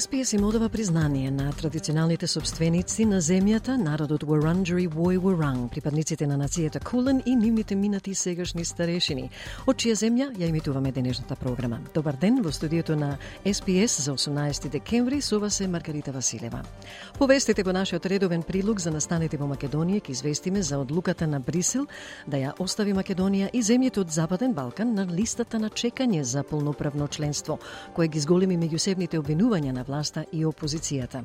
СПС им одава признание на традиционалните собственици на земјата, народот Wurundjeri Woi Wurrung, припадниците на нацијата Кулен и нивните минати и сегашни старешини, од чија земја ја имитуваме денешната програма. Добар ден во студиото на СПС за 18 декември, со вас е Маргарита Василева. Повестите го нашиот редовен прилог за настаните во Македонија ќе известиме за одлуката на Брисел да ја остави Македонија и земјите од Западен Балкан на листата на чекање за полноправно членство, кој ги зголеми меѓусебните обвинувања на власта и опозицијата.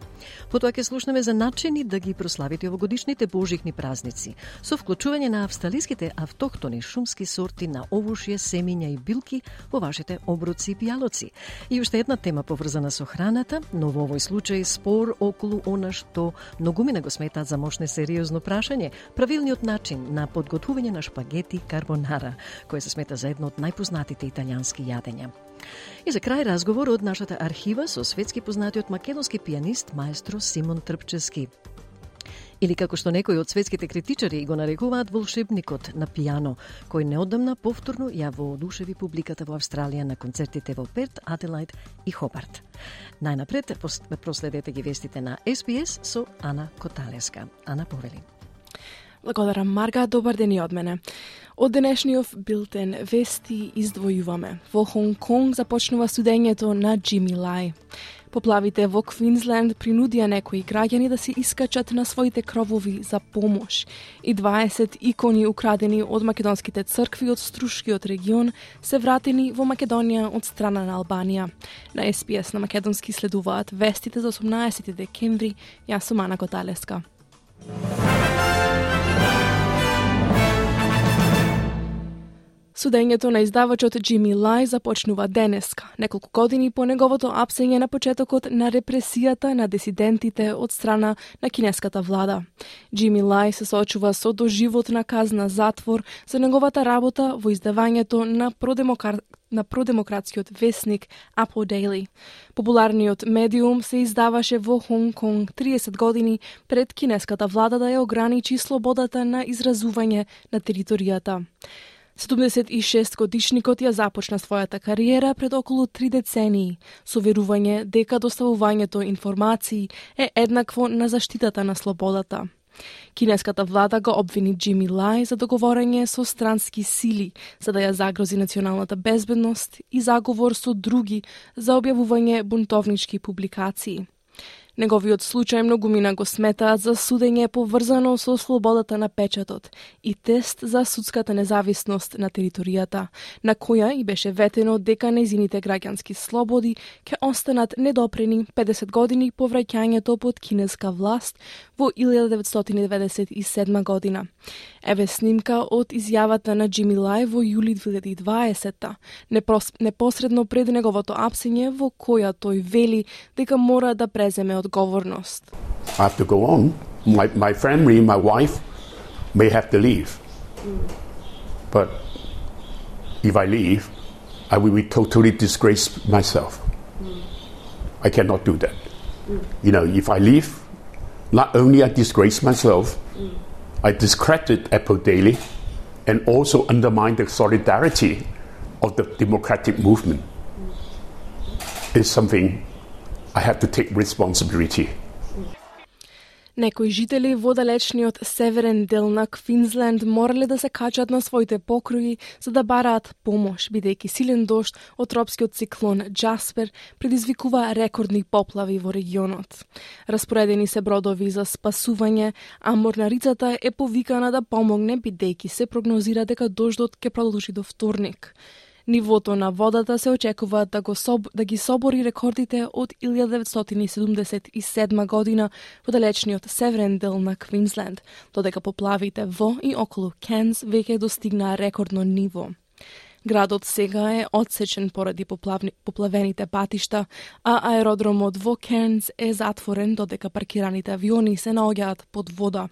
Потоа ќе слушнеме за начини да ги прославите овогодишните божихни празници, со вклучување на австралиските автохтони шумски сорти на овошје, семиња и билки во вашите оброци и пијалоци. И уште една тема поврзана со храната, но во овој случај спор околу она што многумина го сметаат за мошне сериозно прашање, правилниот начин на подготвување на шпагети карбонара, кој се смета за едно од најпознатите италијански јадења. И за крај разговор од нашата архива со светски познатиот македонски пианист маестро Симон Трпчески. Или како што некои од светските критичари го нарекуваат волшебникот на пијано, кој неодамна повторно ја воодушеви публиката во Австралија на концертите во Перт, Аделајд и Хобарт. Најнапред проследете ги вестите на SBS со Ана Коталеска. Ана Повели. Благодарам, Марга. Добар ден и од мене. Од денешниот билтен вести издвојуваме. Во Хонг Конг започнува судењето на Джими Лај. Поплавите во Квинсленд принудија некои граѓани да се искачат на своите кровови за помош. И 20 икони украдени од македонските цркви од Струшкиот регион се вратени во Македонија од страна на Албанија. На СПС на македонски следуваат вестите за 18 декември. Јас сум Ана Коталеска. Судењето на издавачот Джими Лај започнува денеска, неколку години по неговото апсење на почетокот на репресијата на дисидентите од страна на кинеската влада. Джими Лај се соочува со доживотна казна затвор за неговата работа во издавањето на продемокар на продемократскиот вестник Apple Daily. Популарниот медиум се издаваше во Хонг Конг 30 години пред кинеската влада да ја ограничи слободата на изразување на територијата. 76 годишникот ја започна својата кариера пред околу три децении, со верување дека доставувањето информации е еднакво на заштитата на слободата. Кинеската влада го обвини Джими Лај за договорење со странски сили за да ја загрози националната безбедност и заговор со други за објавување бунтовнички публикации. Неговиот случај многумина го сметаат за судење поврзано со слободата на печатот и тест за судската независност на територијата, на која и беше ветено дека незините граѓански слободи ќе останат недопрени 50 години по враќањето под кинеска власт во 1997 година. Еве снимка од изјавата на Джими Лај во јули 2020 непосредно пред неговото апсење во која тој вели дека мора да преземе odgovornost. I have to go on. My, my family, my wife may have to leave. But if I leave, I will be totally disgrace myself. I cannot do that. You know, if I leave, not only I disgrace myself, I discredit Apple Daily and also undermine the solidarity of the democratic movement. It's something I have to take responsibility. Некои жители во далечниот северен дел на Квинсленд морале да се качат на своите покруги за да бараат помош, бидејќи силен дошт од тропскиот циклон Джаспер предизвикува рекордни поплави во регионот. Распоредени се бродови за спасување, а морнарицата е повикана да помогне бидејќи се прогнозира дека дождот ќе продолжи до вторник. Нивото на водата се очекува да, го соб, да ги собори рекордите од 1977 година во далечниот северен дел на Квинсленд, додека поплавите во и околу Кенс веќе достигнаа рекордно ниво. Градот сега е одсечен поради поплавни, поплавените патишта, а аеродромот во Кернс е затворен додека паркираните авиони се наоѓаат под вода.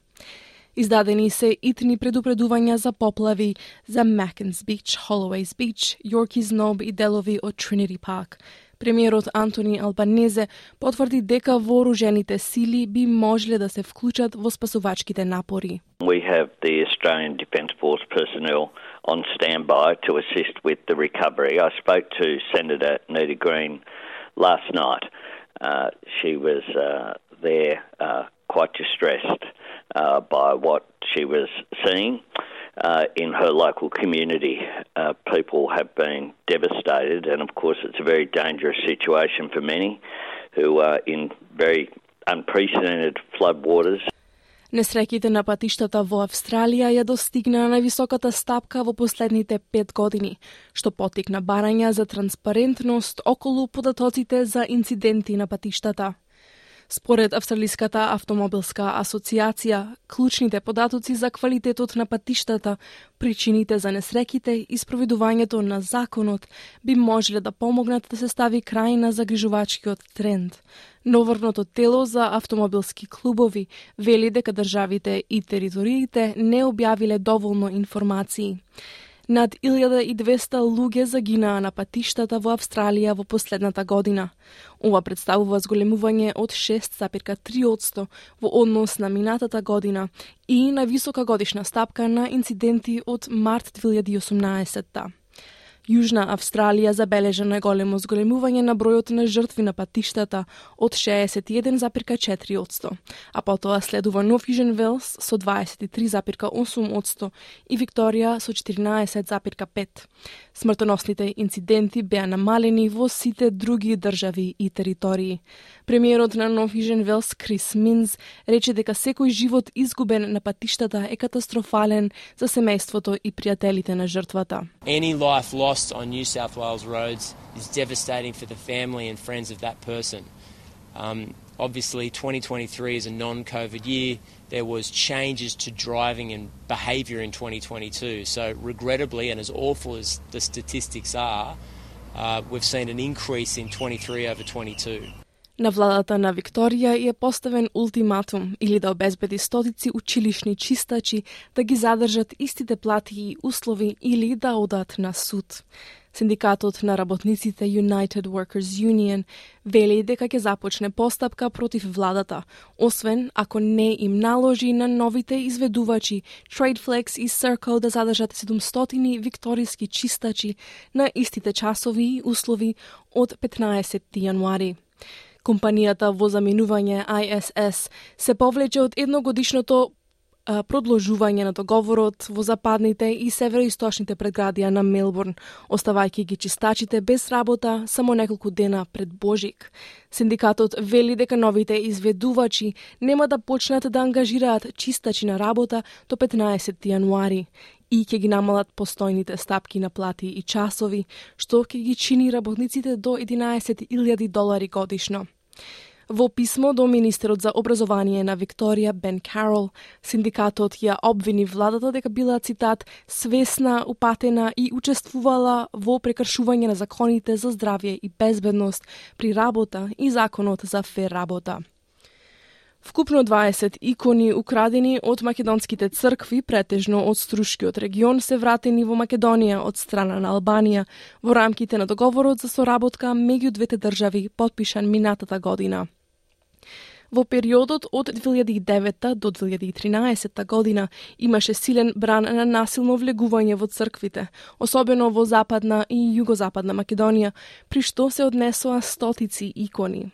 Издадени се итни предупредувања за поплави за Маккенс Бич, Holloway's Бич, Yorkie's Knob и делови од Trinity Park. Премиерот Антони Албанезе потврди дека вооружените сили би можеле да се вклучат во спасувачките напори. We have the Australian Defence Force personnel on standby to assist with the recovery. I spoke to Senator Nita Green last night. Uh, she was uh, there uh, quite distressed uh, by what she was seeing uh, in her local community. Uh, people have been devastated, and of course, it's a very dangerous situation for many who are in very unprecedented flood waters. Несреќите на патиштата во Австралија ја достигнаа највисоката стапка во последните пет години, што потикна барања за транспарентност околу податоците за инциденти на патиштата. Според Австралиската автомобилска асоциација, клучните податоци за квалитетот на патиштата, причините за несреките и спроведувањето на законот би можеле да помогнат да се стави крај на загрижувачкиот тренд. Новорното тело за автомобилски клубови вели дека државите и териториите не објавиле доволно информации. Над 1200 луѓе загинаа на патиштата во Австралија во последната година. Ова представува зголемување од 6,3% во однос на минатата година и на висока годишна стапка на инциденти од март 2018 -та. Јужна Австралија забележана е големо зголемување на бројот на жртви на патиштата од 61,4%, а потоа следува Нов Јужен Велс со 23,8% и Викторија со 14,5%. Смртоносните инциденти беа намалени во сите други држави и територии. Премиерот на Нов Южен Велс Крис Минз рече дека секој живот изгубен на патиштата е катастрофален за семејството и пријателите на жртвата. Any life lost on New South Wales roads is devastating for the family and friends of that person. Um, obviously 2023 is a non-COVID year. There was changes to driving and behaviour in 2022. So regrettably, and as awful as the statistics are, uh, we've seen an increase in 23 over 22. На владата на Викторија е поставен ултиматум или да обезбеди стотици училишни чистачи да ги задржат истите плати и услови или да одат на суд. Синдикатот на работниците United Workers Union вели дека ќе започне постапка против владата, освен ако не им наложи на новите изведувачи Tradeflex и Circle да задржат 700 викториски чистачи на истите часови и услови од 15 јануари. Компанијата во заминување ISS се повлече од едногодишното продолжување на договорот во западните и североисточните предградија на Мелбурн, оставајќи ги чистачите без работа само неколку дена пред Божик. Синдикатот вели дека новите изведувачи нема да почнат да ангажираат чистачи на работа до 15 јануари и ќе ги намалат постојните стапки на плати и часови, што ќе ги чини работниците до 11.000 долари годишно. Во писмо до министерот за образование на Викторија Бен Карол, синдикатот ја обвини владата дека била цитат свесна, упатена и учествувала во прекршување на законите за здравје и безбедност при работа и законот за фер работа. Вкупно 20 икони украдени од македонските цркви, претежно од Струшкиот регион, се вратени во Македонија од страна на Албанија во рамките на договорот за соработка меѓу двете држави подпишан минатата година. Во периодот од 2009 до 2013 година имаше силен бран на насилно влегување во црквите, особено во Западна и Југозападна Македонија, при што се однесоа стотици икони.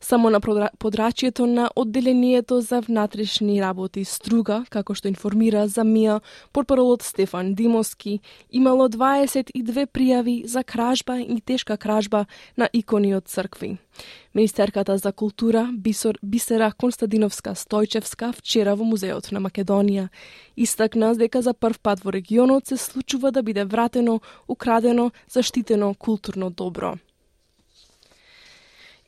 Само на подрачјето на одделението за внатрешни работи Струга, како што информира за МИА, порпаролот Стефан Димоски, имало 22 пријави за кражба и тешка кражба на икони од цркви. Министерката за култура Бисор, Бисера Константиновска Стојчевска вчера во Музеот на Македонија истакна дека за прв пат во регионот се случува да биде вратено, украдено, заштитено културно добро.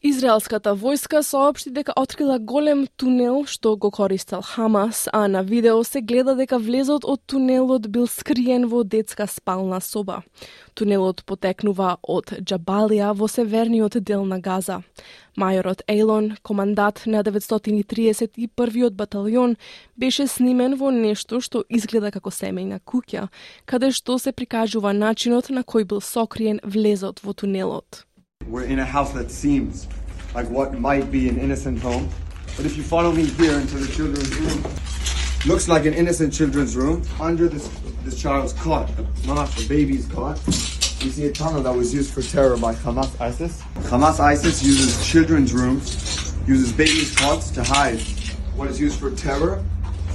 Израелската војска соопшти дека открила голем тунел што го користел Хамас, а на видео се гледа дека влезот од тунелот бил скриен во детска спална соба. Тунелот потекнува од Джабалија во северниот дел на Газа. Мајорот Ейлон, командат на 931 баталион, беше снимен во нешто што изгледа како семејна куќа, каде што се прикажува начинот на кој бил сокриен влезот во тунелот. We're in a house that seems like what might be an innocent home. But if you follow me here into the children's room, looks like an innocent children's room. Under this this child's cot, not a baby's cot, we see a tunnel that was used for terror by Hamas ISIS. Hamas ISIS uses children's rooms, uses babies' cots to hide what is used for terror,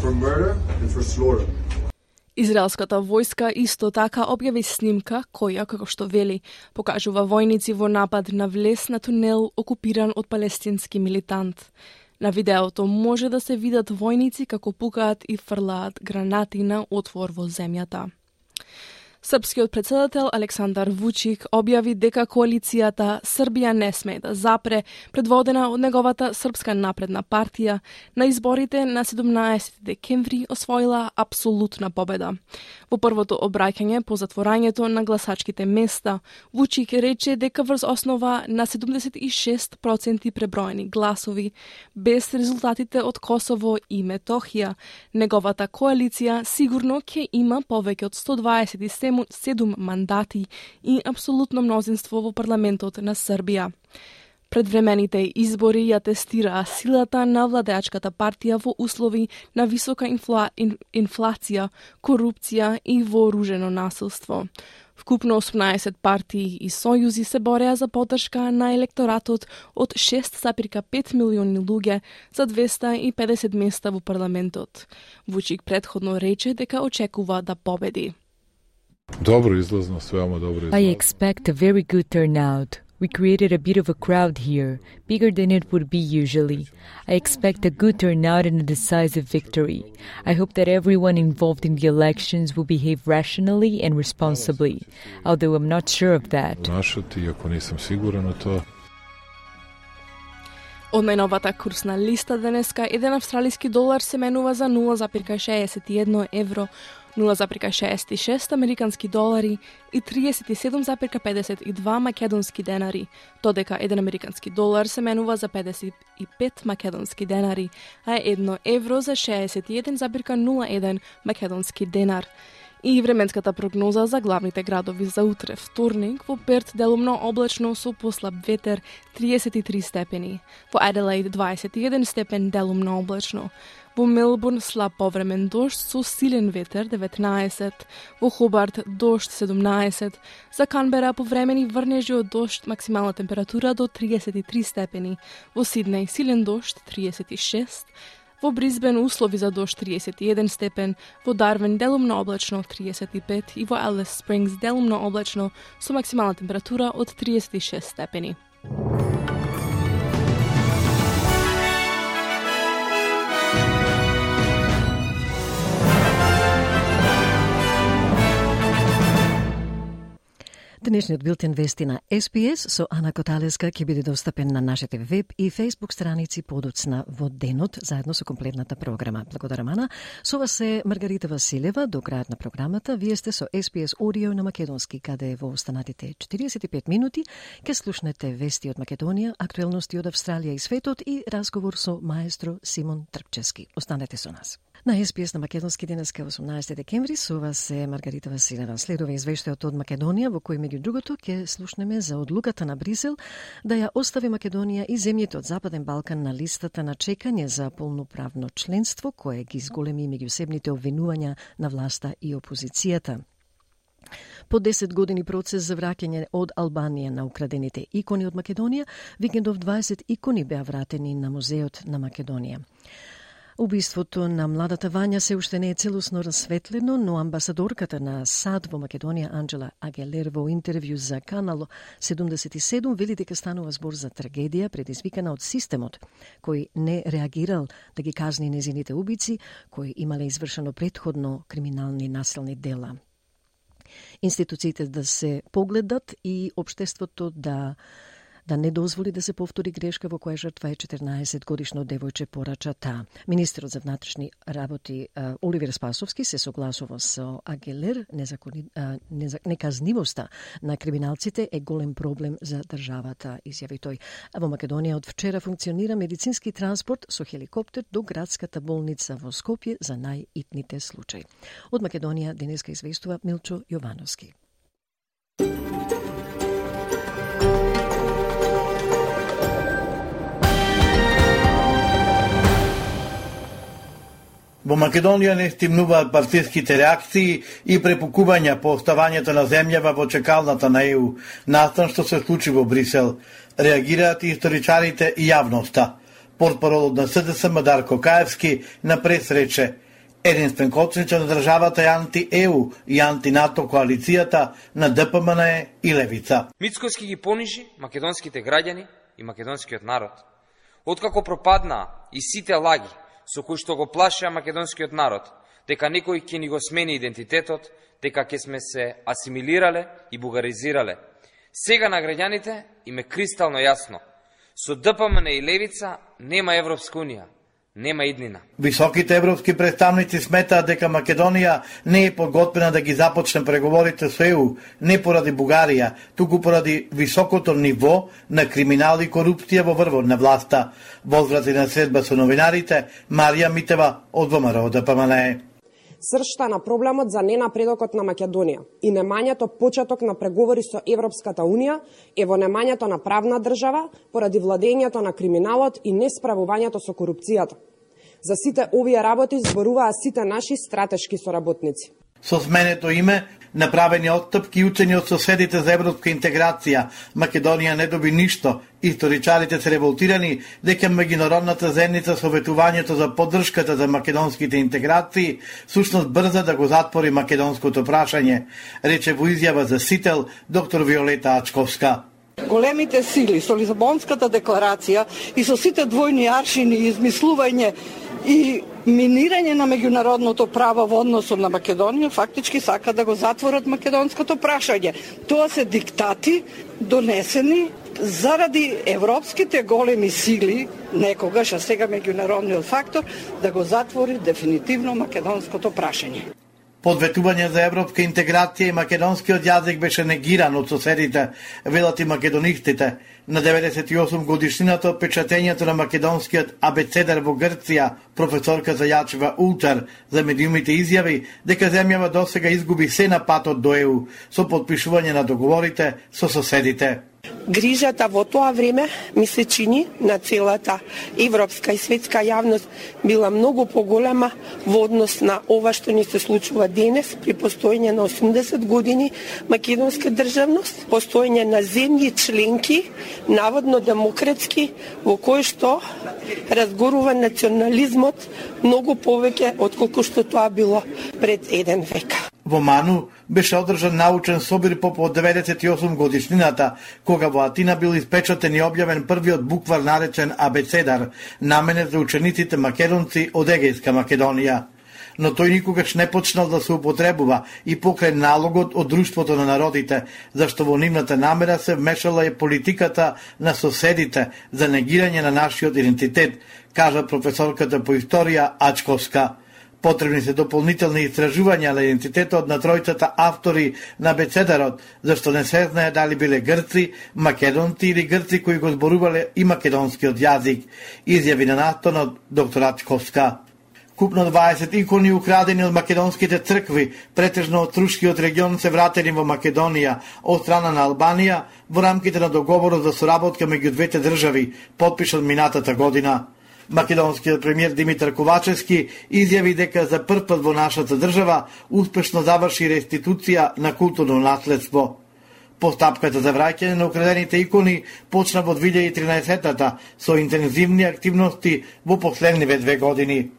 for murder, and for slaughter. Израелската војска исто така објави снимка која, како што вели, покажува војници во напад на влез на тунел окупиран од палестински милитант. На видеото може да се видат војници како пукаат и фрлаат гранати на отвор во земјата. Српскиот председател Александар Вучик објави дека коалицијата Србија не сме да запре, предводена од неговата Српска напредна партија, на изборите на 17 декември освоила апсолутна победа. Во првото обраќање по затворањето на гласачките места, Вучик рече дека врз основа на 76% преброени гласови, без резултатите од Косово и Метохија, неговата коалиција сигурно ќе има повеќе од 127 седум мандати и апсолутно мнозинство во парламентот на Србија. Предвремените избори ја тестираа силата на владеачката партија во услови на висока инфла... инфлација, корупција и вооружено насилство. Вкупно 18 партии и сојузи се бореа за поддршка на електоратот од 6,5 милиони луѓе за 250 места во парламентот. Вучик предходно рече дека очекува да победи. I expect a very good turnout. We created a bit of a crowd here, bigger than it would be usually. I expect a good turnout and a decisive victory. I hope that everyone involved in the elections will behave rationally and responsibly, although I'm not sure of that. Našati, iako nisam siguran u to. Од најновата курсна листа денеска, еден австралиски долар се менува за 0,61 евро, 0,66 американски долари и 37,52 македонски денари, додека 1 американски долар се менува за 55 македонски денари, а 1 евро за 61,01 македонски денар. И временската прогноза за главните градови за утре вторник во Перт делумно облачно со послаб ветер 33 степени, во Аделаид 21 степен делумно облачно, во Мелбурн слаб повремен дожд со силен ветер 19, во Хобарт дожд 17, за Канбера повремени врнежи од дожд максимална температура до 33 степени, во Сиднеј силен дожд 36, Во Бризбен услови за дожд 31 степен, во Дарвин делумно облачно 35 и во Алис Спрингс делумно облачно со максимална температура од 36 степени. Денешниот билтен вести на SPS со Ана Коталеска ќе биде достапен на нашите веб и Facebook страници подоцна во денот, заедно со комплетната програма. Благодарам, Ана. Со вас е Маргарита Василева. До крајот на програмата, вие сте со SPS Audio на Македонски, каде во останатите 45 минути ќе слушнете вести од Македонија, актуелности од Австралија и светот и разговор со маестро Симон Трпчески. Останете со нас. На СПС на Македонски денеска 18 декември со вас е Маргарита Василева. Следува извештајот од Македонија во кој меѓу другото ќе слушнеме за одлуката на Брисел да ја остави Македонија и земјите од Западен Балкан на листата на чекање за полноправно членство кое ги изголеми меѓусебните обвинувања на власта и опозицијата. По 10 години процес за враќање од Албанија на украдените икони од Македонија, викендов 20 икони беа вратени на Музеот на Македонија. Убиството на младата Вања се уште не е целосно расветлено, но амбасадорката на САД во Македонија Анджела Агелер во интервју за Канал 77 вели дека станува збор за трагедија предизвикана од системот кој не реагирал да ги казни незините убици кои имале извршено предходно криминални насилни дела. Институциите да се погледат и обштеството да да не дозволи да се повтори грешка во која жртва е 14 годишно девојче порача та. Министерот за внатрешни работи Оливер Спасовски се согласува со Агелер, незакони, неказнивоста на криминалците е голем проблем за државата, изјави тој. Во Македонија од вчера функционира медицински транспорт со хеликоптер до градската болница во Скопје за најитните случаи. Од Македонија денеска известува Милчо Јовановски. Во Македонија не стимнуваат партиските реакции и препукувања по оставањето на земјава во чекалната на ЕУ, настан што се случи во Брисел. Реагираат и историчарите и јавноста. Портпаролот на СДСМ Мадарко Каевски на прес рече Единствен коцнича на државата е анти-ЕУ и анти-НАТО коалицијата на ДПМН и Левица. Мицкоски ги понижи македонските граѓани и македонскиот народ. Откако пропадна и сите лаги со кој што го плашеа македонскиот народ, дека некој ќе ни го смени идентитетот, дека ќе сме се асимилирале и бугаризирале. Сега на граѓаните им е кристално јасно. Со ДПМН и Левица нема Европска Унија, нема иднина. Високите европски представници сметаат дека Македонија не е подготвена да ги започне преговорите со ЕУ, не поради Бугарија, туку поради високото ниво на криминал и корупција во врвот на власта. Возврати на средба со новинарите, Марија Митева од ВМРО ДПМН сршта на проблемот за ненапредокот на Македонија и немањето почеток на преговори со Европската Унија е во немањето на правна држава поради владењето на криминалот и несправувањето со корупцијата. За сите овие работи зборуваа сите наши стратешки соработници. Со сменето име направени отстапки и учени од соседите за европска интеграција. Македонија не доби ништо. Историчарите се револтирани дека меѓународната заедница со ветувањето за поддршката за македонските интеграции сушност брза да го затвори македонското прашање, рече во изјава за Сител доктор Виолета Ачковска големите сили со Лизабонската декларација и со сите двојни аршини и измислување и минирање на меѓународното право во односот на Македонија фактички сака да го затворат македонското прашање. Тоа се диктати донесени заради европските големи сили, некогаш, а сега меѓународниот фактор, да го затвори дефинитивно македонското прашање. Подветување за европска интеграција и македонскиот јазик беше негиран од соседите, велат и македонистите. На 98 годишнината од печатењето на македонскиот абецедар во Грција, професорка Зајачева Ултер за медиумите изјави дека земјава досега изгуби се на патот до ЕУ со подпишување на договорите со соседите. Грижата во тоа време ми се чини на целата европска и светска јавност била многу поголема во однос на ова што ни се случува денес при постоење на 80 години македонска државност, постоење на земји членки, наводно демократски, во кои што разгорува национализмот многу повеќе отколку што тоа било пред еден век. Во Ману беше одржан научен собир по 98 годишнината, кога во Атина бил испечатен и објавен првиот буквар наречен Абецедар, намене за учениците македонци од Егејска Македонија. Но тој никогаш не почнал да се употребува и покрај налогот од Друштвото на народите, зашто во нивната намера се вмешала и политиката на соседите за негирање на нашиот идентитет, кажа професорката по историја Ачковска. Потребни се дополнителни истражувања на идентитетот на тројцата автори на бецедарот, зашто не се знае дали биле грци, македонци или грци кои го зборувале и македонскиот јазик, изјави на настанот докторат Ковска. Купно 20 икони украдени од македонските цркви, претежно од Трушкиот регион, се вратени во Македонија од страна на Албанија во рамките на договорот за соработка меѓу двете држави, подпишан минатата година. Македонскиот премиер Димитар Ковачевски изјави дека за прв пат во нашата држава успешно заврши реституција на културно наследство. Постапката за враќање на украдените икони почна во 2013-та со интензивни активности во последниве две години.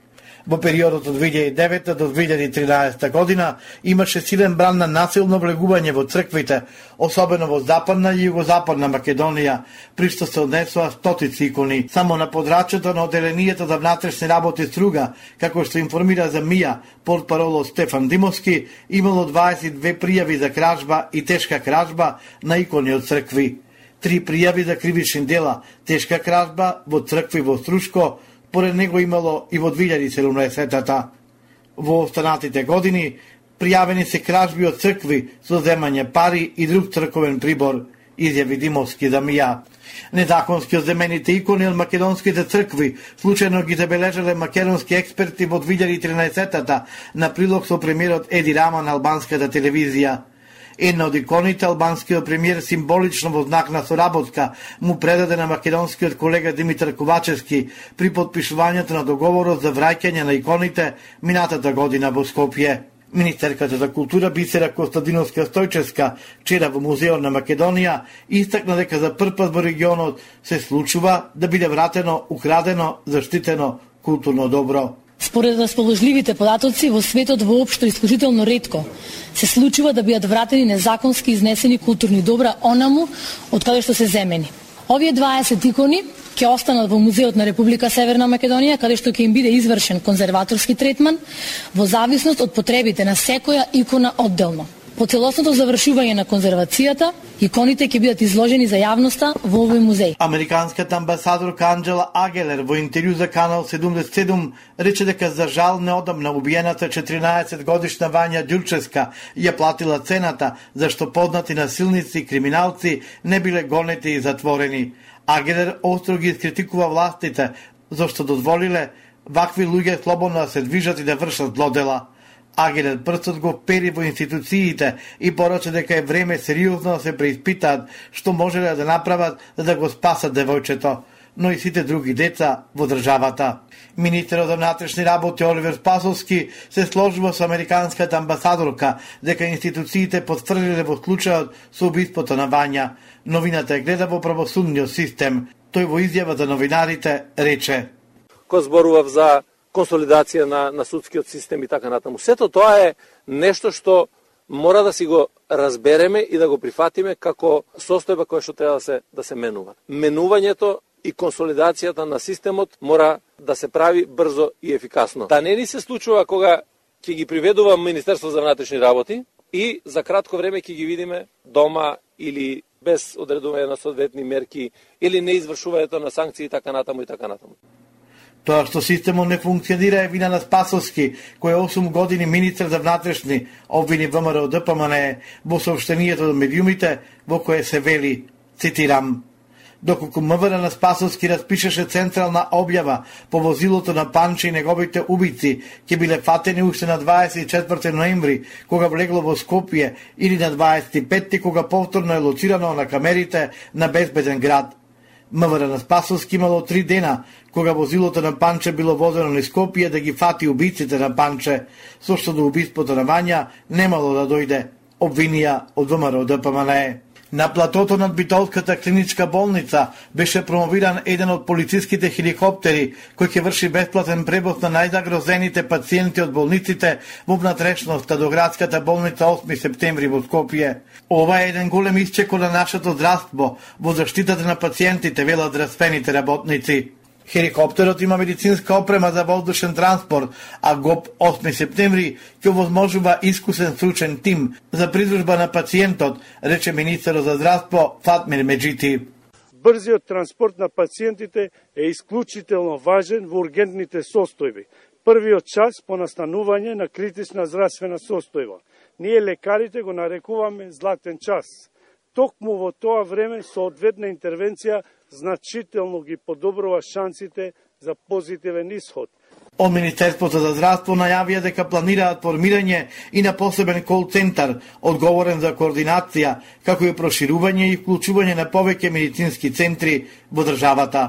Во периодот од 2009 до 2013 година имаше силен бран на насилно влегување во црквите, особено во западна и југозападна Македонија, при што се однесува стотици икони. Само на подрачето на оделението за внатрешни работи Струга, како што информира за МИА, портпароло Стефан Димовски, имало 22 пријави за кражба и тешка кражба на икони од цркви. Три пријави за кривични дела, тешка кражба во цркви во Струшко, поред него имало и во 2017-та. Во останатите години пријавени се кражби од цркви со земање пари и друг црковен прибор, изјави Димовски Дамија. Незаконски оземените икони од македонските цркви случајно ги забележале македонски експерти во 2013-та на прилог со премиерот Еди Рама на албанската телевизија. Една од иконите албанскиот премиер символично во знак на соработка му предаде на македонскиот колега Димитар Ковачевски при подпишувањето на договорот за враќање на иконите минатата година во Скопје. Министерката за култура Бисера Костадиновска Стојчевска вчера во Музеот на Македонија истакна дека за прв пат во регионот се случува да биде вратено, украдено, заштитено културно добро. Според расположливите податоци во светот воопшто исклучително ретко се случува да бидат вратени незаконски изнесени културни добра онаму од каде што се земени. Овие 20 икони ќе останат во Музеот на Република Северна Македонија, каде што ќе им биде извршен конзерваторски третман во зависност од потребите на секоја икона одделно. По целосното завршување на конзервацијата, иконите ќе бидат изложени за јавноста во овој музеј. Американската амбасадорка Анджела Агелер во интервју за Канал 77 рече дека за жал неодамна убиената 14 годишна Вања Дјурческа ја платила цената зашто познати насилници и криминалци не биле гонети и затворени. Агелер остро ги критикува властите зашто дозволиле вакви луѓе слободно да се движат и да вршат злодела. Агелер прстот го пери во институциите и порача дека е време сериозно да се преиспитаат што можеле да направат за да го спасат девојчето, но и сите други деца во државата. Министерот за внатрешни работи Оливер Спасовски се сложува со американската амбасадорка дека институциите потврдиле во случајот со убиството на Вања. Новината е гледа во правосудниот систем. Тој во изјава за новинарите рече: Ко зборував за консолидација на, на судскиот систем и така натаму. Сето тоа е нешто што мора да си го разбереме и да го прифатиме како состојба која што треба да се да се менува. Менувањето и консолидацијата на системот мора да се прави брзо и ефикасно. Да не ни се случува кога ќе ги приведува Министерство за внатрешни работи и за кратко време ќе ги видиме дома или без одредување на соодветни мерки или неизвршувањето на санкции и така натаму и така натаму. Тоа што системот не функционира е вина на Спасовски, кој е 8 години министр за внатрешни обвини ВМРО ДПМН во сообщението до медиумите во кое се вели, цитирам, доколку МВР на Спасовски распишеше централна објава по возилото на Панче и неговите убици, ќе биле фатени уште на 24 ноември, кога влегло во Скопје, или на 25 кога повторно е лоцирано на камерите на безбеден град. МВР на Спасовски имало три дена, кога возилото на Панче било возено на Скопје да ги фати убиците на Панче, со што до убиството на Вања немало да дојде обвинија од ВМРО ДПМНЕ. На платото над Битолската клиничка болница беше промовиран еден од полициските хеликоптери кој ќе врши бесплатен превоз на најзагрозените пациенти од болниците во внатрешноста до градската болница 8 септември во Скопје. Ова е еден голем исчеко на нашето здравство во заштитата на пациентите, велат здравствените работници. Хеликоптерот има медицинска опрема за воздушен транспорт, а ГОП 8 септември ќе возможува искусен стручен тим за придружба на пациентот, рече министерот за здравство Фатмир Меджити. Брзиот транспорт на пациентите е исклучително важен во ургентните состојби. Првиот час по настанување на критична здравствена состојба. Ние лекарите го нарекуваме златен час. Токму во тоа време соодветна интервенција значително ги подобрува шансите за позитивен исход. Од Министерството за здравство најавија дека планираат формирање и на посебен кол центар, одговорен за координација, како и проширување и вклучување на повеќе медицински центри во државата.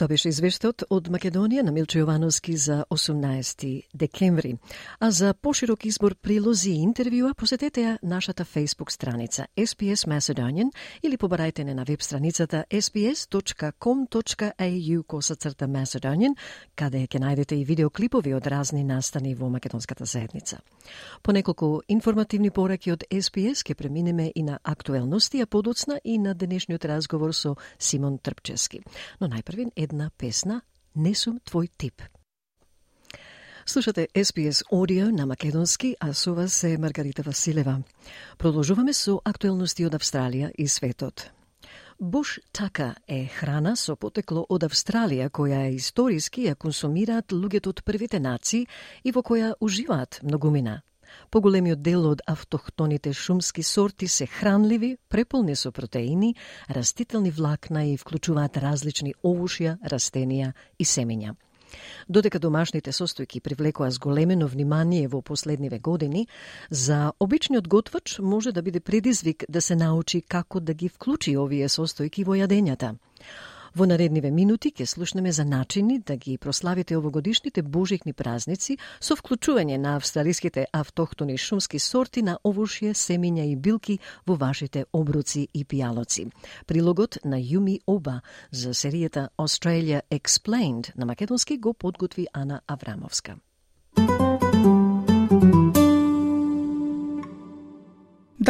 Тоа беше извештот од Македонија на Милчо Јовановски за 18 декември. А за поширок избор прилози и интервјуа посетете ја нашата Facebook страница SPS Macedonian или побарајте не на веб страницата sps.com.au косацрта Macedonian, каде ќе најдете и видеоклипови од разни настани во македонската заедница. По неколку информативни пораки од SPS ќе преминеме и на актуелности, а подоцна и на денешниот разговор со Симон Трпчески. Но најпрви една песна «Не сум твој тип». Слушате SPS Audio на Македонски, а со вас е Маргарита Василева. Продолжуваме со актуелности од Австралија и светот. Буш така е храна со потекло од Австралија која е историски ја консумираат луѓето од првите нации и во која уживаат многумина. Поголемиот дел од автохтоните шумски сорти се хранливи, преполни со протеини, растителни влакна и вклучуваат различни овушја, растенија и семења. Додека домашните состојки привлекоа зголемено внимание во последниве години, за обичниот готвач може да биде предизвик да се научи како да ги вклучи овие состојки во јадењата. Во наредниве минути ќе слушнеме за начини да ги прославите овогодишните божикни празници со вклучување на австралиските автохтони шумски сорти на овошје, семиња и билки во вашите обруци и пијалоци. Прилогот на Јуми Оба за серијата Australia Explained на македонски го подготви Ана Аврамовска.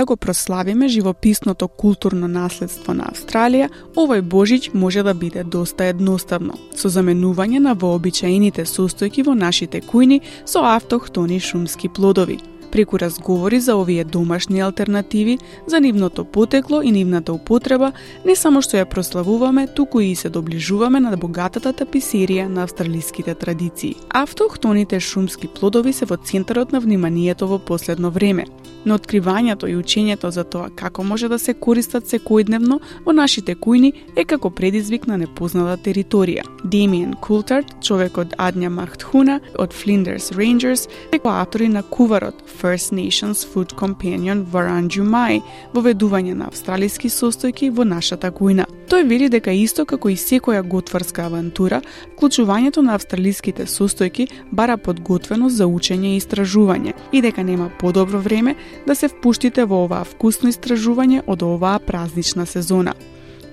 Да го прославиме живописното културно наследство на Австралија, овој божиќ може да биде доста едноставно, со заменување на вообичаените состојки во нашите кујни со автохтони шумски плодови – преку разговори за овие домашни алтернативи, за нивното потекло и нивната употреба, не само што ја прославуваме, туку и се доближуваме на богатата таписерија на австралиските традиции. Автохтоните шумски плодови се во центарот на вниманието во последно време, но откривањето и учењето за тоа како може да се користат секојдневно во нашите кујни е како предизвик на непозната територија. Демиен Култарт, човек од Адња Махтхуна, од Flinders Rangers, е автори на куварот First Nations Food Companion Varanju воведување на австралиски состојки во нашата кујна. Тој вели дека исто како и секоја готварска авантура, вклучувањето на австралиските состојки бара подготвеност за учење и истражување и дека нема подобро време да се впуштите во оваа вкусно истражување од оваа празнична сезона.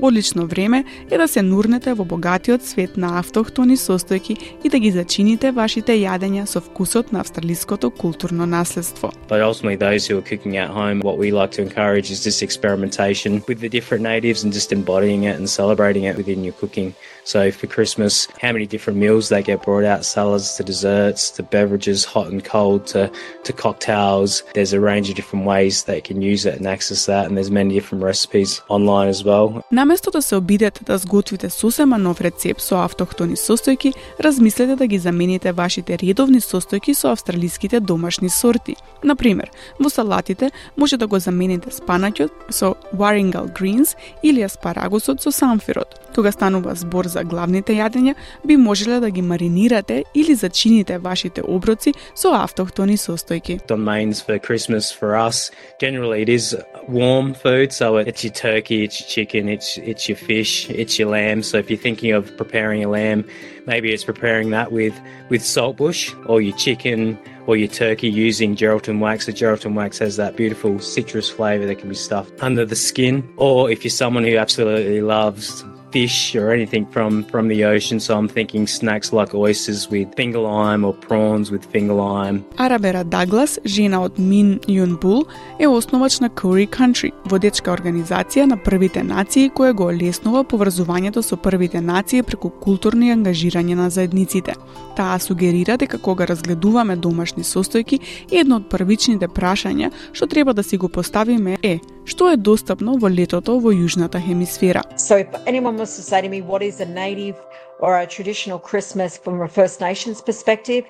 Одлично време е да се нурнете во богатиот свет на автохтони состојки и да ги зачините вашите јадења со вкусот на австралиското културно наследство. But ultimately those who are cooking at home, what we like to encourage is this experimentation with the different natives and just embodying it and celebrating it within your cooking. So for Christmas, how many different meals they get brought out, salads to desserts to beverages, hot and cold to, to cocktails. There's a range of different ways they can use it and access that and there's many different recipes online as well. Наместо да се обидете да сготвите сосема нов рецепт со автохтони состојки, размислете да ги замените вашите редовни состојки со австралиските домашни сорти. Например, во салатите може да го замените спанаќот со Warringal greens или аспарагусот со самфирот. Кога станува збор за главните јадења, би можеле да ги маринирате или зачините вашите оброци со автохтони состојки. On mains for Christmas for us, generally it is warm food, so it's your turkey, it's your chicken, it's it's your fish, it's your lamb. So if you're thinking of preparing a lamb, maybe it's preparing that with with saltbush or your chicken or your turkey using Geraldton wax. The Geraldton wax has that beautiful citrus flavour that can be stuffed under the skin. Or if you're someone who absolutely loves fish or anything from, from the ocean. So I'm thinking snacks like oysters with finger lime or prawns with finger lime. Арабера Даглас, жена од Мин Юн Бул, е основач на Curry Country, водечка организација на првите нации која го олеснува поврзувањето со првите нации преку културни ангажирање на заедниците. Таа сугерира дека кога разгледуваме домашни состојки, едно од првичните прашања што треба да си го поставиме е што е достапно во летото во јужната хемисфера. So if anyone to say to me what is a native or a traditional Christmas from a First Nations perspective,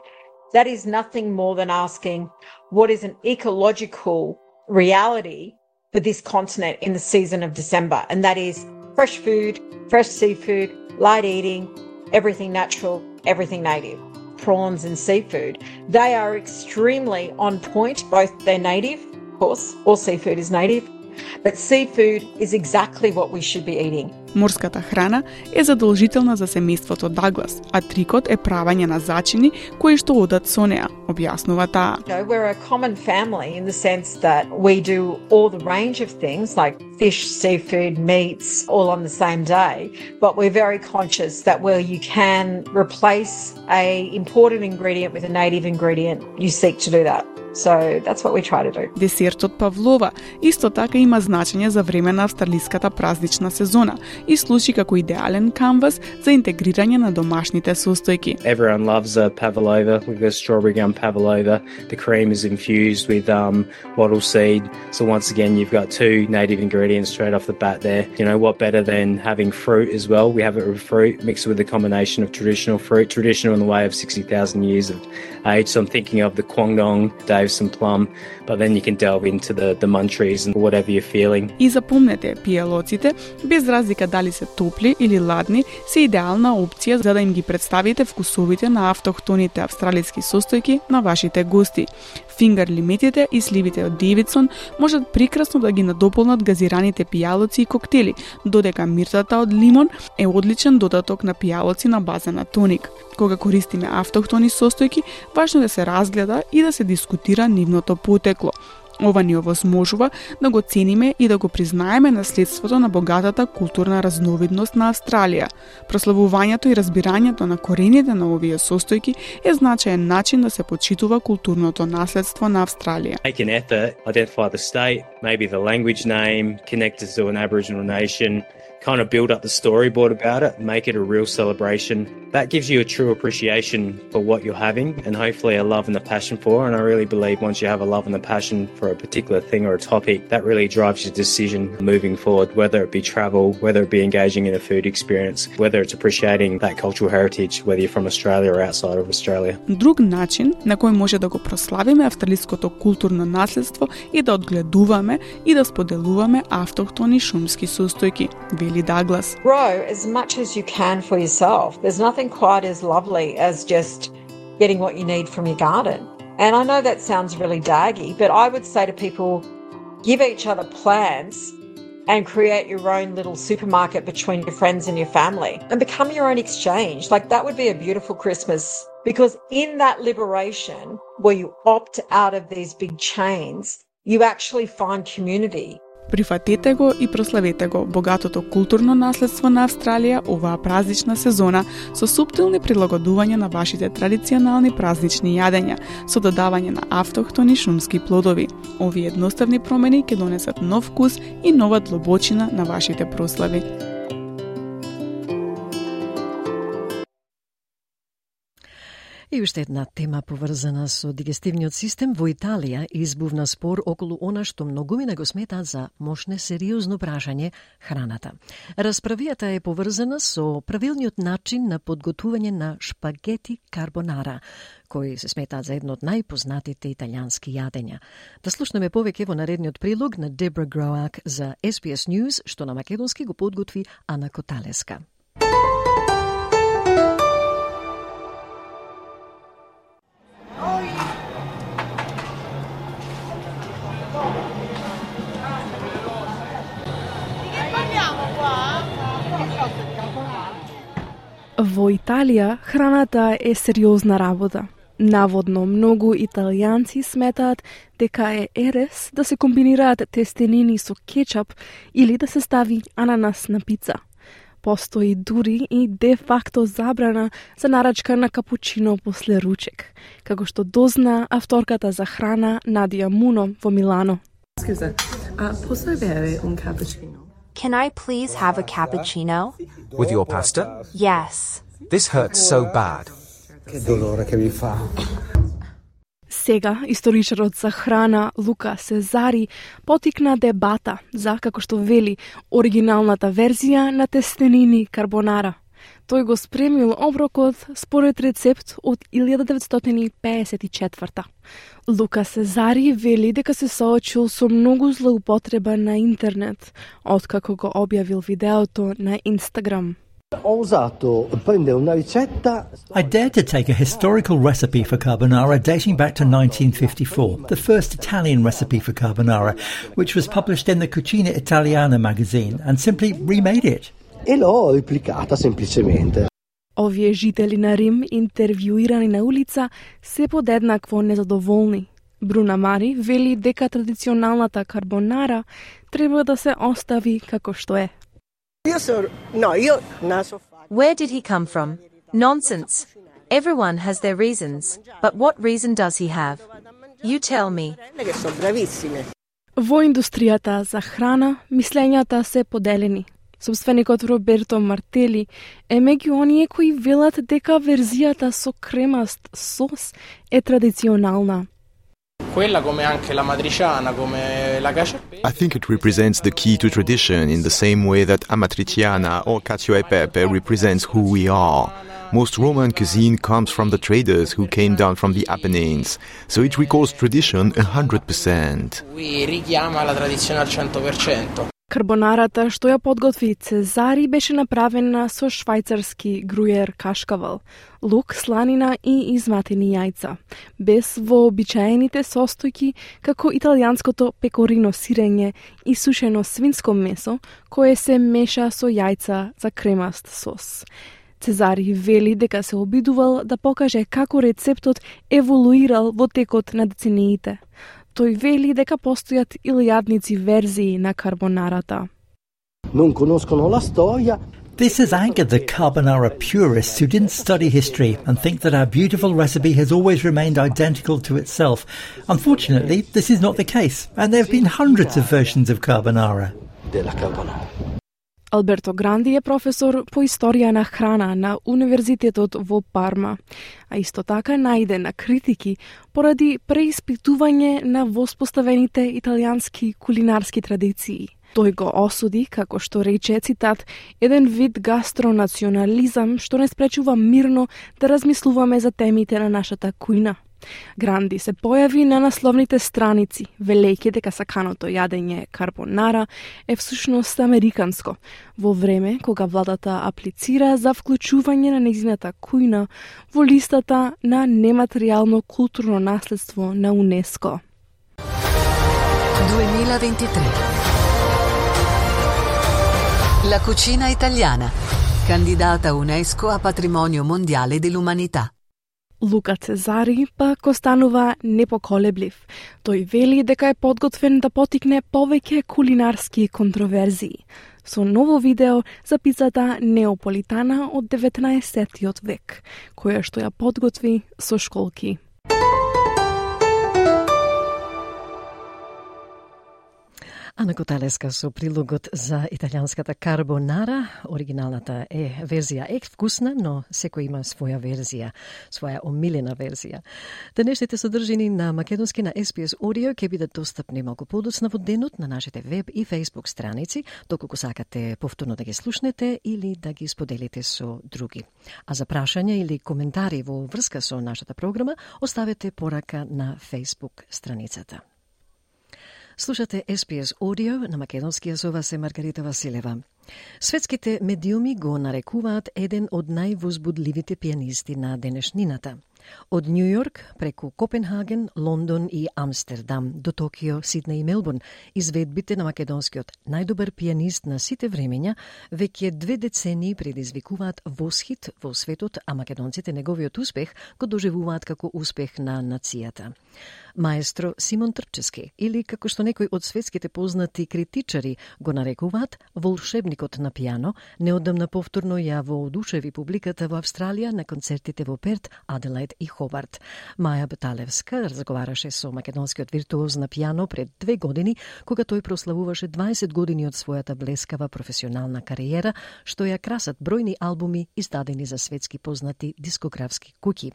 that is nothing more than asking what is an ecological reality for this continent in the season of December, and that is fresh food, fresh seafood, light eating, everything natural, everything native. Prawns and seafood. They are extremely on point, both they're native, of course, all seafood is native, But seafood is exactly what we should be eating. Морската храна е задолжителна за семејството Даглас, а трикот е правење на зачини кои што одат со неа, објаснува таа. You know, we're a common family in the sense that we do all the range of things like fish, seafood, meats all on the same day, but we're very conscious that where you can replace a imported ingredient with a native ingredient, you seek to do that. So that's what we try to do. Десертот Павлова исто така има значење за време на австралиската празнична сезона и служи како идеален канвас за интегрирање на домашните состојки. Everyone loves a pavlova. We've got strawberry gum pavlova. The cream is infused with um, wattle seed. So once again, you've got two native ingredients straight off the bat there. You know, what better than having fruit as well? We have it with fruit mixed with a combination of traditional fruit, traditional in the way of 60,000 years of age. So I'm thinking of the Kwangdong, Dave some plum, but then you can delve into the, the munchies and whatever you're feeling. И запомнете, пијалоците, без разлика дали се топли или ладни, се идеална опција за да им ги представите вкусовите на автохтоните австралиски состојки на вашите гости. Фингер лимитите и сливите од Девидсон можат прекрасно да ги надополнат газираните пијалоци и коктели, додека миртата од лимон е одличен додаток на пијалоци на база на тоник. Кога користиме автохтони состојки, важно да се разгледа и да се дискутира нивното потекло. Ова ни овозможува да го цениме и да го признаеме наследството на богатата културна разновидност на Австралија. Прославувањето и разбирањето на корените на овие состојки е значаен начин да се почитува културното наследство на Австралија. Make an effort, identify the state, maybe the language name, connect to an Aboriginal nation, kind of build up the storyboard about it, make it a real celebration. That gives you a true appreciation for what you're having and hopefully a love and a passion for. And I really believe once you have a love and a passion for a particular thing or a topic, that really drives your decision moving forward, whether it be travel, whether it be engaging in a food experience, whether it's appreciating that cultural heritage, whether you're from Australia or outside of Australia. Друг начин на кој може да го прославиме австралиското културно наследство е да одгледуваме и да споделуваме автохтони шумски состојки, вели Julie Douglas. Grow as much as you can for yourself. There's nothing quite as lovely as just getting what you need from your garden. And I know that sounds really daggy, but I would say to people give each other plants and create your own little supermarket between your friends and your family and become your own exchange. Like that would be a beautiful Christmas because in that liberation where you opt out of these big chains, you actually find community Прифатете го и прославете го богатото културно наследство на Австралија оваа празнична сезона со суптилни прилагодувања на вашите традиционални празнични јадења, со додавање на автохтони шумски плодови. Овие едноставни промени ќе донесат нов вкус и нова длобочина на вашите прослави. И уште една тема поврзана со дигестивниот систем во Италија избувна спор околу она што многумина го смета за мошне сериозно прашање храната. Расправијата е поврзана со правилниот начин на подготвување на шпагети карбонара, кои се сметаат за едно од најпознатите италијански јадења. Да слушнеме повеќе во наредниот прилог на Дебра Гроак за SBS News, што на македонски го подготви Ана Коталеска. Во Италија храната е сериозна работа. Наводно, многу италијанци сметаат дека е ерес да се комбинираат тестенини со кетчап или да се стави ананас на пица. Постои дури и де факто забрана за нарачка на капучино после ручек, како што дозна авторката за храна Надија Муно во Милано. Scusa, uh, posso avere un cappuccino? Can I please have a cappuccino? With your pasta? Yes. This hurts so bad. Che dolore che mi fa. Сега, историчарот за храна Лука Сезари потикна дебата за, како што вели, оригиналната верзија на тестенини карбонара. Тој го спремил оброкот според рецепт од 1954. Лука Сезари вели дека се соочил со многу злоупотреба на интернет, откако го објавил видеото на Инстаграм. I dared to take a historical recipe for carbonara dating back to 1954, the first Italian recipe for carbonara, which was published in the Cucina Italiana magazine, and simply remade it. E l'ho replicata semplicemente. Овие жители на Рим, интервјуирани на улица, се подеднакво незадоволни. Бруна Мари вели дека традиционалната карбонара треба да се остави како што е. Where did he come from? Nonsense. Everyone has their reasons, but what reason does he have? You tell me. Во индустријата за храна, мислењата се поделени. Собственикот Роберто Мартели е меѓу оние кои велат дека верзијата со кремаст сос е традиционална. Quella come anche la matriciana, come la cacio e I think it represents the key to tradition in the same way that amatriciana or cacio e pepe represents who we are. Most Roman cuisine comes from the traders who came down from the Apennines, so it recalls tradition 100%. Карбонарата што ја подготви Цезари беше направена со швајцарски грујер кашкавал, лук, сланина и изматени јајца, без вообичаените состојки како италијанското пекорино сирење и сушено свинско месо кое се меша со јајца за кремаст сос. Цезари вели дека се обидувал да покаже како рецептот еволуирал во текот на децениите. Тој вели дека постојат илјадници верзии на карбонарата. Non conoscono la storia This has angered the carbonara purists who didn't study history and think that our beautiful recipe has always remained identical to itself. Unfortunately, this is not the case, and there have been hundreds of versions of carbonara. Алберто Гранди е професор по историја на храна на Универзитетот во Парма, а исто така најде на критики поради преиспитување на воспоставените италијански кулинарски традиции. Тој го осуди, како што рече цитат, еден вид гастронационализам што не спречува мирно да размислуваме за темите на нашата кујна. Гранди се појави на насловните страници, велејќи дека саканото јадење карбонара е всушност американско, во време кога владата аплицира за вклучување на незината кујна во листата на нематеријално културно наследство на УНЕСКО. 2023 La cucina italiana, candidata UNESCO a patrimonio mondiale dell'umanità. Лука Цезари пак останува непоколеблив. Тој вели дека е подготвен да потикне повеќе кулинарски контроверзии со ново видео за пицата Неополитана од 19 век, која што ја подготви со школки. Ана Коталеска со прилогот за италијанската карбонара. Оригиналната е верзија е вкусна, но секој има своја верзија, своја омилена верзија. Денешните содржини на македонски на SPS Audio ќе бидат достапни малку подоцна во денот на нашите веб и Facebook страници, доколку сакате повторно да ги слушнете или да ги споделите со други. А за прашања или коментари во врска со нашата програма, оставете порака на Facebook страницата. Слушате SPS Audio на македонски со вас е Маргарита Василева. Светските медиуми го нарекуваат еден од највозбудливите пианисти на денешнината. Од Нью Йорк преку Копенхаген, Лондон и Амстердам до Токио, Сиднеј и Мелбурн, изведбите на македонскиот најдобар пианист на сите времења веќе две децении предизвикуваат восхит во светот, а македонците неговиот успех го доживуваат како успех на нацијата. Маестро Симон Трпчески, или како што некои од светските познати критичари го нарекуваат волшебникот на пијано, неодамна повторно ја воодушеви публиката во Австралија на концертите во Перт, Аделаид и Хобарт. Маја Баталевска разговараше со македонскиот виртуоз на пијано пред две години, кога тој прославуваше 20 години од својата блескава професионална кариера, што ја красат бројни албуми издадени за светски познати дискографски куки.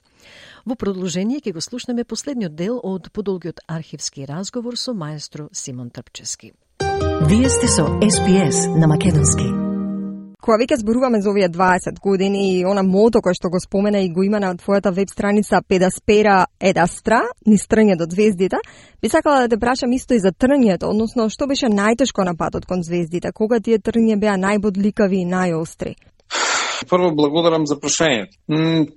Во продолжение ќе го слушнеме последниот дел од подолгиот архивски разговор со маестро Симон Трпчески. Вие сте со SPS на Македонски. Кога веќе зборуваме за овие 20 години и она мото кое што го спомена и го има на твојата веб страница Педаспера Едастра, ни стрње до звездите, би сакала да те прашам исто и за трњето, односно што беше најтешко на патот кон звездите, кога тие трње беа најбодликави и најостри? Прво благодарам за прашањето.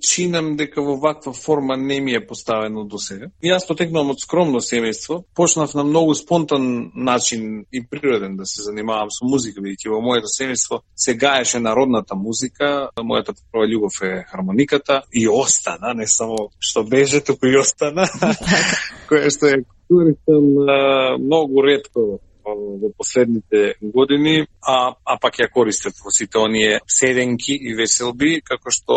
Чинам дека во ваква форма не ми е поставено до сега. Јас потекнувам од скромно семејство, почнав на многу спонтан начин и природен да се занимавам со музика, бидејќи во моето семејство се гаеше народната музика, мојата прва љубов е хармониката и остана, не само што беше, туку и остана, која што е користам многу ретко во последните години, а, а пак ја користат во сите оние седенки и веселби, како што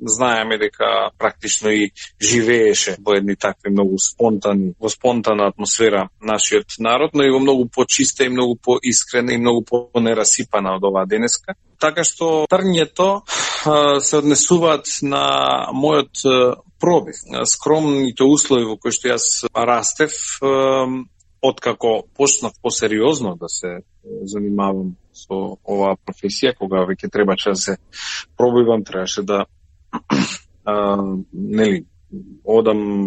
знаеме дека практично и живееше во едни такви многу спонтани, во спонтана атмосфера нашиот народ, но и во многу почиста и многу поискрена и многу понерасипана од оваа денеска. Така што трњето се однесуваат на мојот пробив. Скромните услови во кои што јас растев, откако почнав посериозно да се занимавам со оваа професија, кога веќе требаше да се пробивам, требаше да а, нели, одам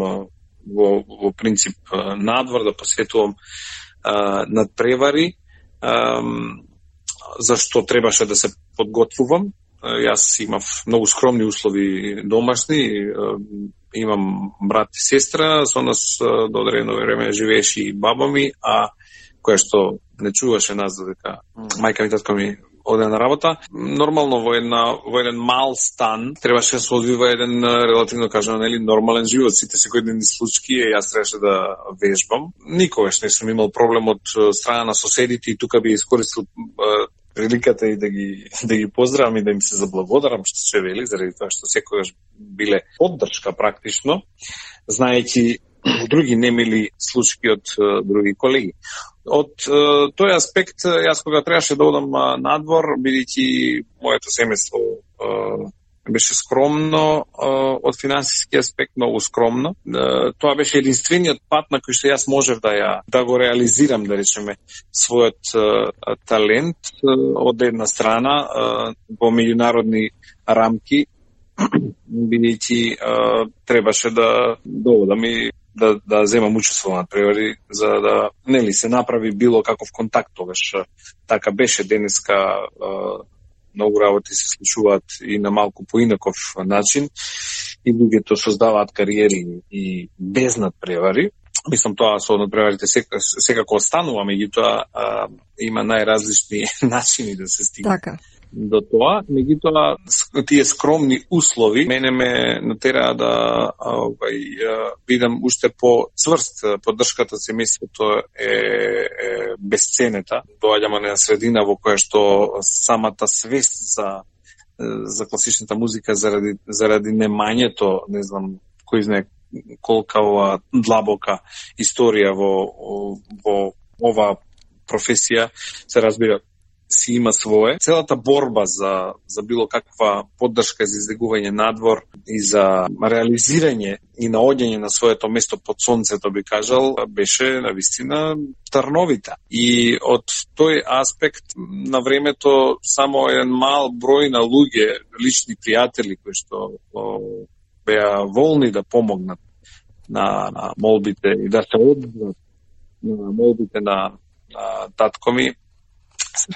во, во принцип надвор, да посветувам а, надпревари, а, зашто требаше да се подготвувам. Јас имав многу скромни услови домашни, имам брат и сестра, со нас до одредено време живееше и баба ми, а која што не чуваше нас дека мајка ми татко ми оде на работа. Нормално во една во еден мал стан требаше да се одвива еден релативно кажано нели нормален живот, сите секојдневни случаи и јас требаше да вежбам. Никогаш не сум имал проблем од страна на соседите и тука би искористил приликата и да ги да ги поздравам и да им се заблагодарам што се вели заради тоа што секогаш биле поддршка практично, знаејќи други немили случаи од други колеги. Од тој аспект, јас кога требаше да одам надвор, бидејќи моето семејство беше скромно од финансиски аспект, многу скромно. Тоа беше единствениот пат на кој што јас можев да ја да го реализирам, да речеме, својот талент од една страна во меѓународни рамки бидејќи требаше да доводам и да, да земам учество на превари за да нели се направи било каков контакт тогаш. Така беше денеска многу работи се случуваат и на малку поинаков начин и луѓето создаваат кариери и без надпревари. Мислам тоа со надпреварите секако останува, меѓутоа има најразлични начини да се стигне. Така до тоа, меѓутоа тие скромни услови мене ме натераа да овај бидам уште по цврст. Поддршката семејството е, е безценета. Доаѓаме на средина во која што самата свест за за класичната музика заради заради немањето, не знам кој знае колка ова длабока историја во во ова професија се разбира си има свое. Целата борба за, за било каква поддршка за излегување надвор и за реализирање и наоѓање на своето место под сонцето, би кажал, беше на вистина трновита. И од тој аспект на времето само еден мал број на луѓе, лични пријатели кои што беа волни да помогнат на, на молбите и да се одзват на молбите на, на татко ми,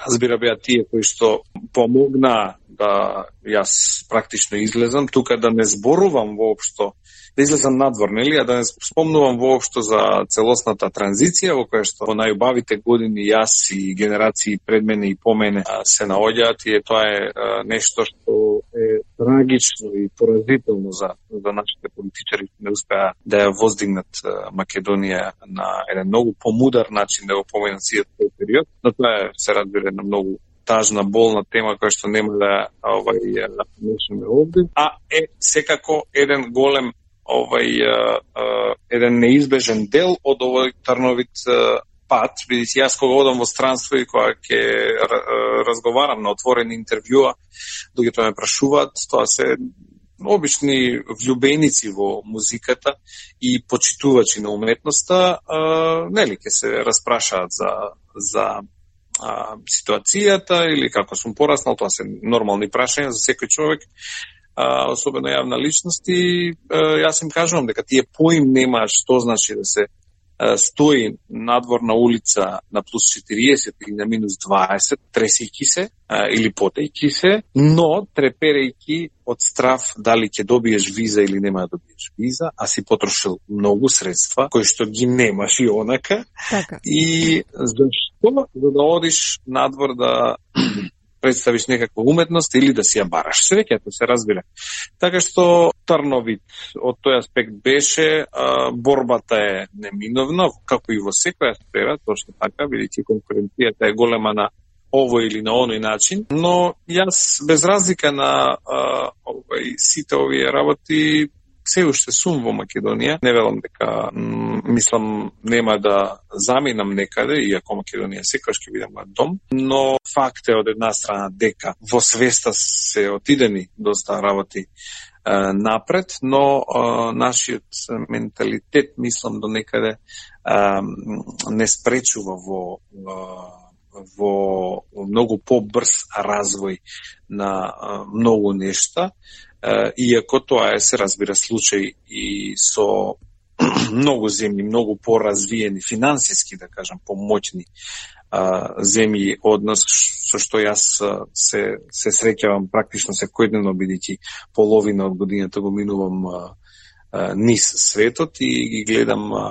разбира беа тие кои што помогна да јас практично излезам, тука да не зборувам воопшто, да излезам надвор, нели, а да не спомнувам воопшто за целосната транзиција во која што во најубавите години јас и генерации пред мене и по мене се наоѓаат и тоа е нешто што е трагично и поразително за, за нашите политичари не успеа да ја воздигнат Македонија на еден многу помудар начин да го поминат сијат тој период, но тоа е се разбира на многу тажна, болна тема која што нема да овај да овде, а е секако еден голем овај еден неизбежен дел од овој Трновит пат, бидејќи јас кога одам во странство и кога ќе разговарам на отворени интервјуа, луѓето ме прашуваат, тоа се обични влюбеници во музиката и почитувачи на уметноста, нели ќе се распрашаат за за а, ситуацијата или како сум пораснал, тоа се нормални прашања за секој човек, а, особено јавна личност и а, јас им кажувам дека тие поим немаат што значи да се стои надвор на улица на плюс 40 или на минус 20, тресејќи се а, или потејќи се, но треперејќи од страв дали ќе добиеш виза или нема да добиеш виза, а си потрошил многу средства кои што ги немаш и онака. Така. И зашто за да одиш надвор да представиш некаква уметност или да си ја бараш среќата, се разбира. Така што Трновит од тој аспект беше, а, борбата е неминовна, како и во секоја сфера, точно така, бидејќи конкуренцијата е голема на овој или на оној начин, но јас без разлика на а, овој сите овие работи се уште сум во Македонија. Не велам дека мислам нема да заминам некаде, иако Македонија секогаш ќе биде мојот дом, но факт е од една страна дека во свеста се отидени доста работи напред, но а, нашиот менталитет, мислам, до некаде а, не спречува во, во многу побрз развој на а, многу нешта, иако тоа е, се разбира, случај и со многу земји, многу поразвиени, финансиски, да кажам, помоќни а, земји од нас, со што јас се, се среќавам практично секојдневно, бидејќи половина од годината го минувам а, а, низ светот и ги гледам а,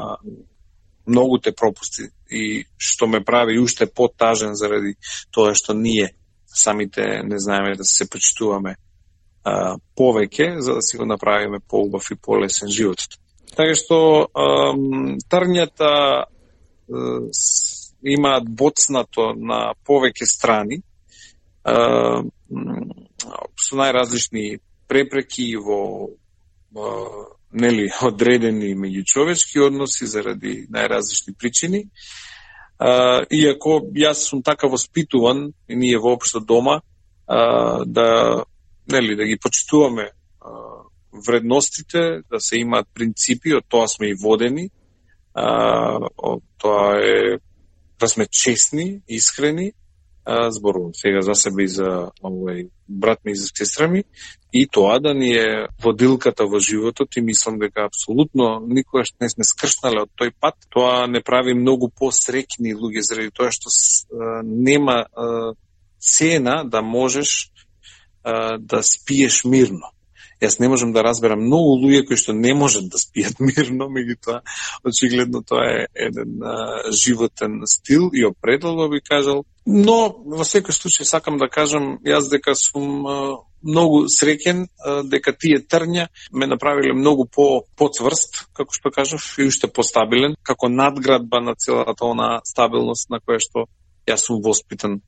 многу те пропусти. И што ме прави уште потажен заради тоа што ние самите не знаеме да се почитуваме а, повеќе за да си го направиме поубав и полесен живот. Така што а, трњата имаат боцнато на повеќе страни а, со најразлични препреки во а, нели одредени меѓучовечки односи заради најразлични причини. А, иако јас сум така воспитуван и ние воопшто дома а, да нели да ги почитуваме а, вредностите, да се имаат принципи, од тоа сме и водени. А, тоа е да сме честни, искрени, а, зборувам сега за себе и за овој брат ми и за сестра ми, и тоа да ни е водилката во животот и мислам дека апсолутно никогаш не сме скршнале од тој пат. Тоа не прави многу посрекни луѓе заради тоа што а, нема а, цена да можеш а, да спиеш мирно. Јас не можам да разберам многу луѓе кои што не можат да спијат мирно, меѓутоа очигледно тоа е еден а, животен стил и определба би кажал. Но во секој случај сакам да кажам јас дека сум а, многу среќен дека тие трња ме направиле многу по поцврст, како што кажав, и уште постабилен, како надградба на целата она стабилност на која што јас сум воспитан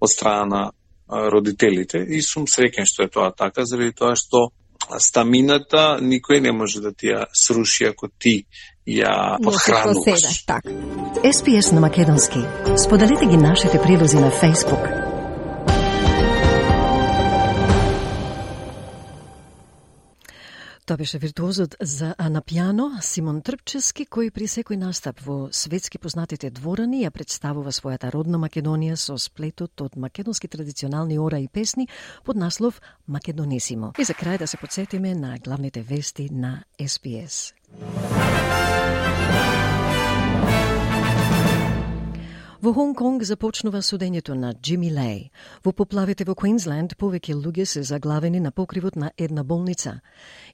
од страна на родителите и сум среќен што е тоа така, заради тоа што стамината никој не може да ти ја сруши ако ти ја подхрануваш. Так. SPS на Македонски. Споделете ги нашите прилози на Facebook. Тоа беше виртуозот за на пиано Симон Трпчески, кој при секој настап во светски познатите дворани ја представува својата родна Македонија со сплетот од македонски традиционални ора и песни под наслов Македонисимо. И за крај да се подсетиме на главните вести на СПС. Во Хонг Конг започнува судењето на Джими Лей. Во поплавите во Квинсленд повеќе луѓе се заглавени на покривот на една болница.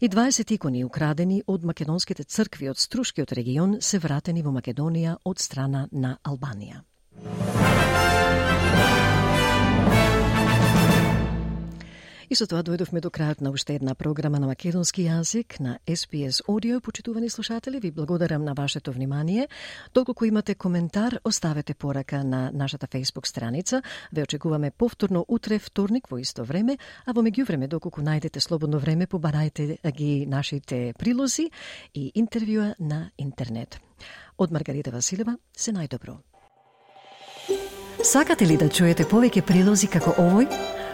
И 20 икони украдени од македонските цркви од Струшкиот регион се вратени во Македонија од страна на Албанија. И со тоа дојдовме до крајот на уште една програма на македонски јазик на SPS Audio. Почитувани слушатели, ви благодарам на вашето внимание. Доколку имате коментар, оставете порака на нашата Facebook страница. Ве очекуваме повторно утре, вторник во исто време, а во меѓувреме, доколку најдете слободно време, побарајте ги нашите прилози и интервјуа на интернет. Од Маргарита Василева, се најдобро. Сакате ли да чуете повеќе прилози како овој?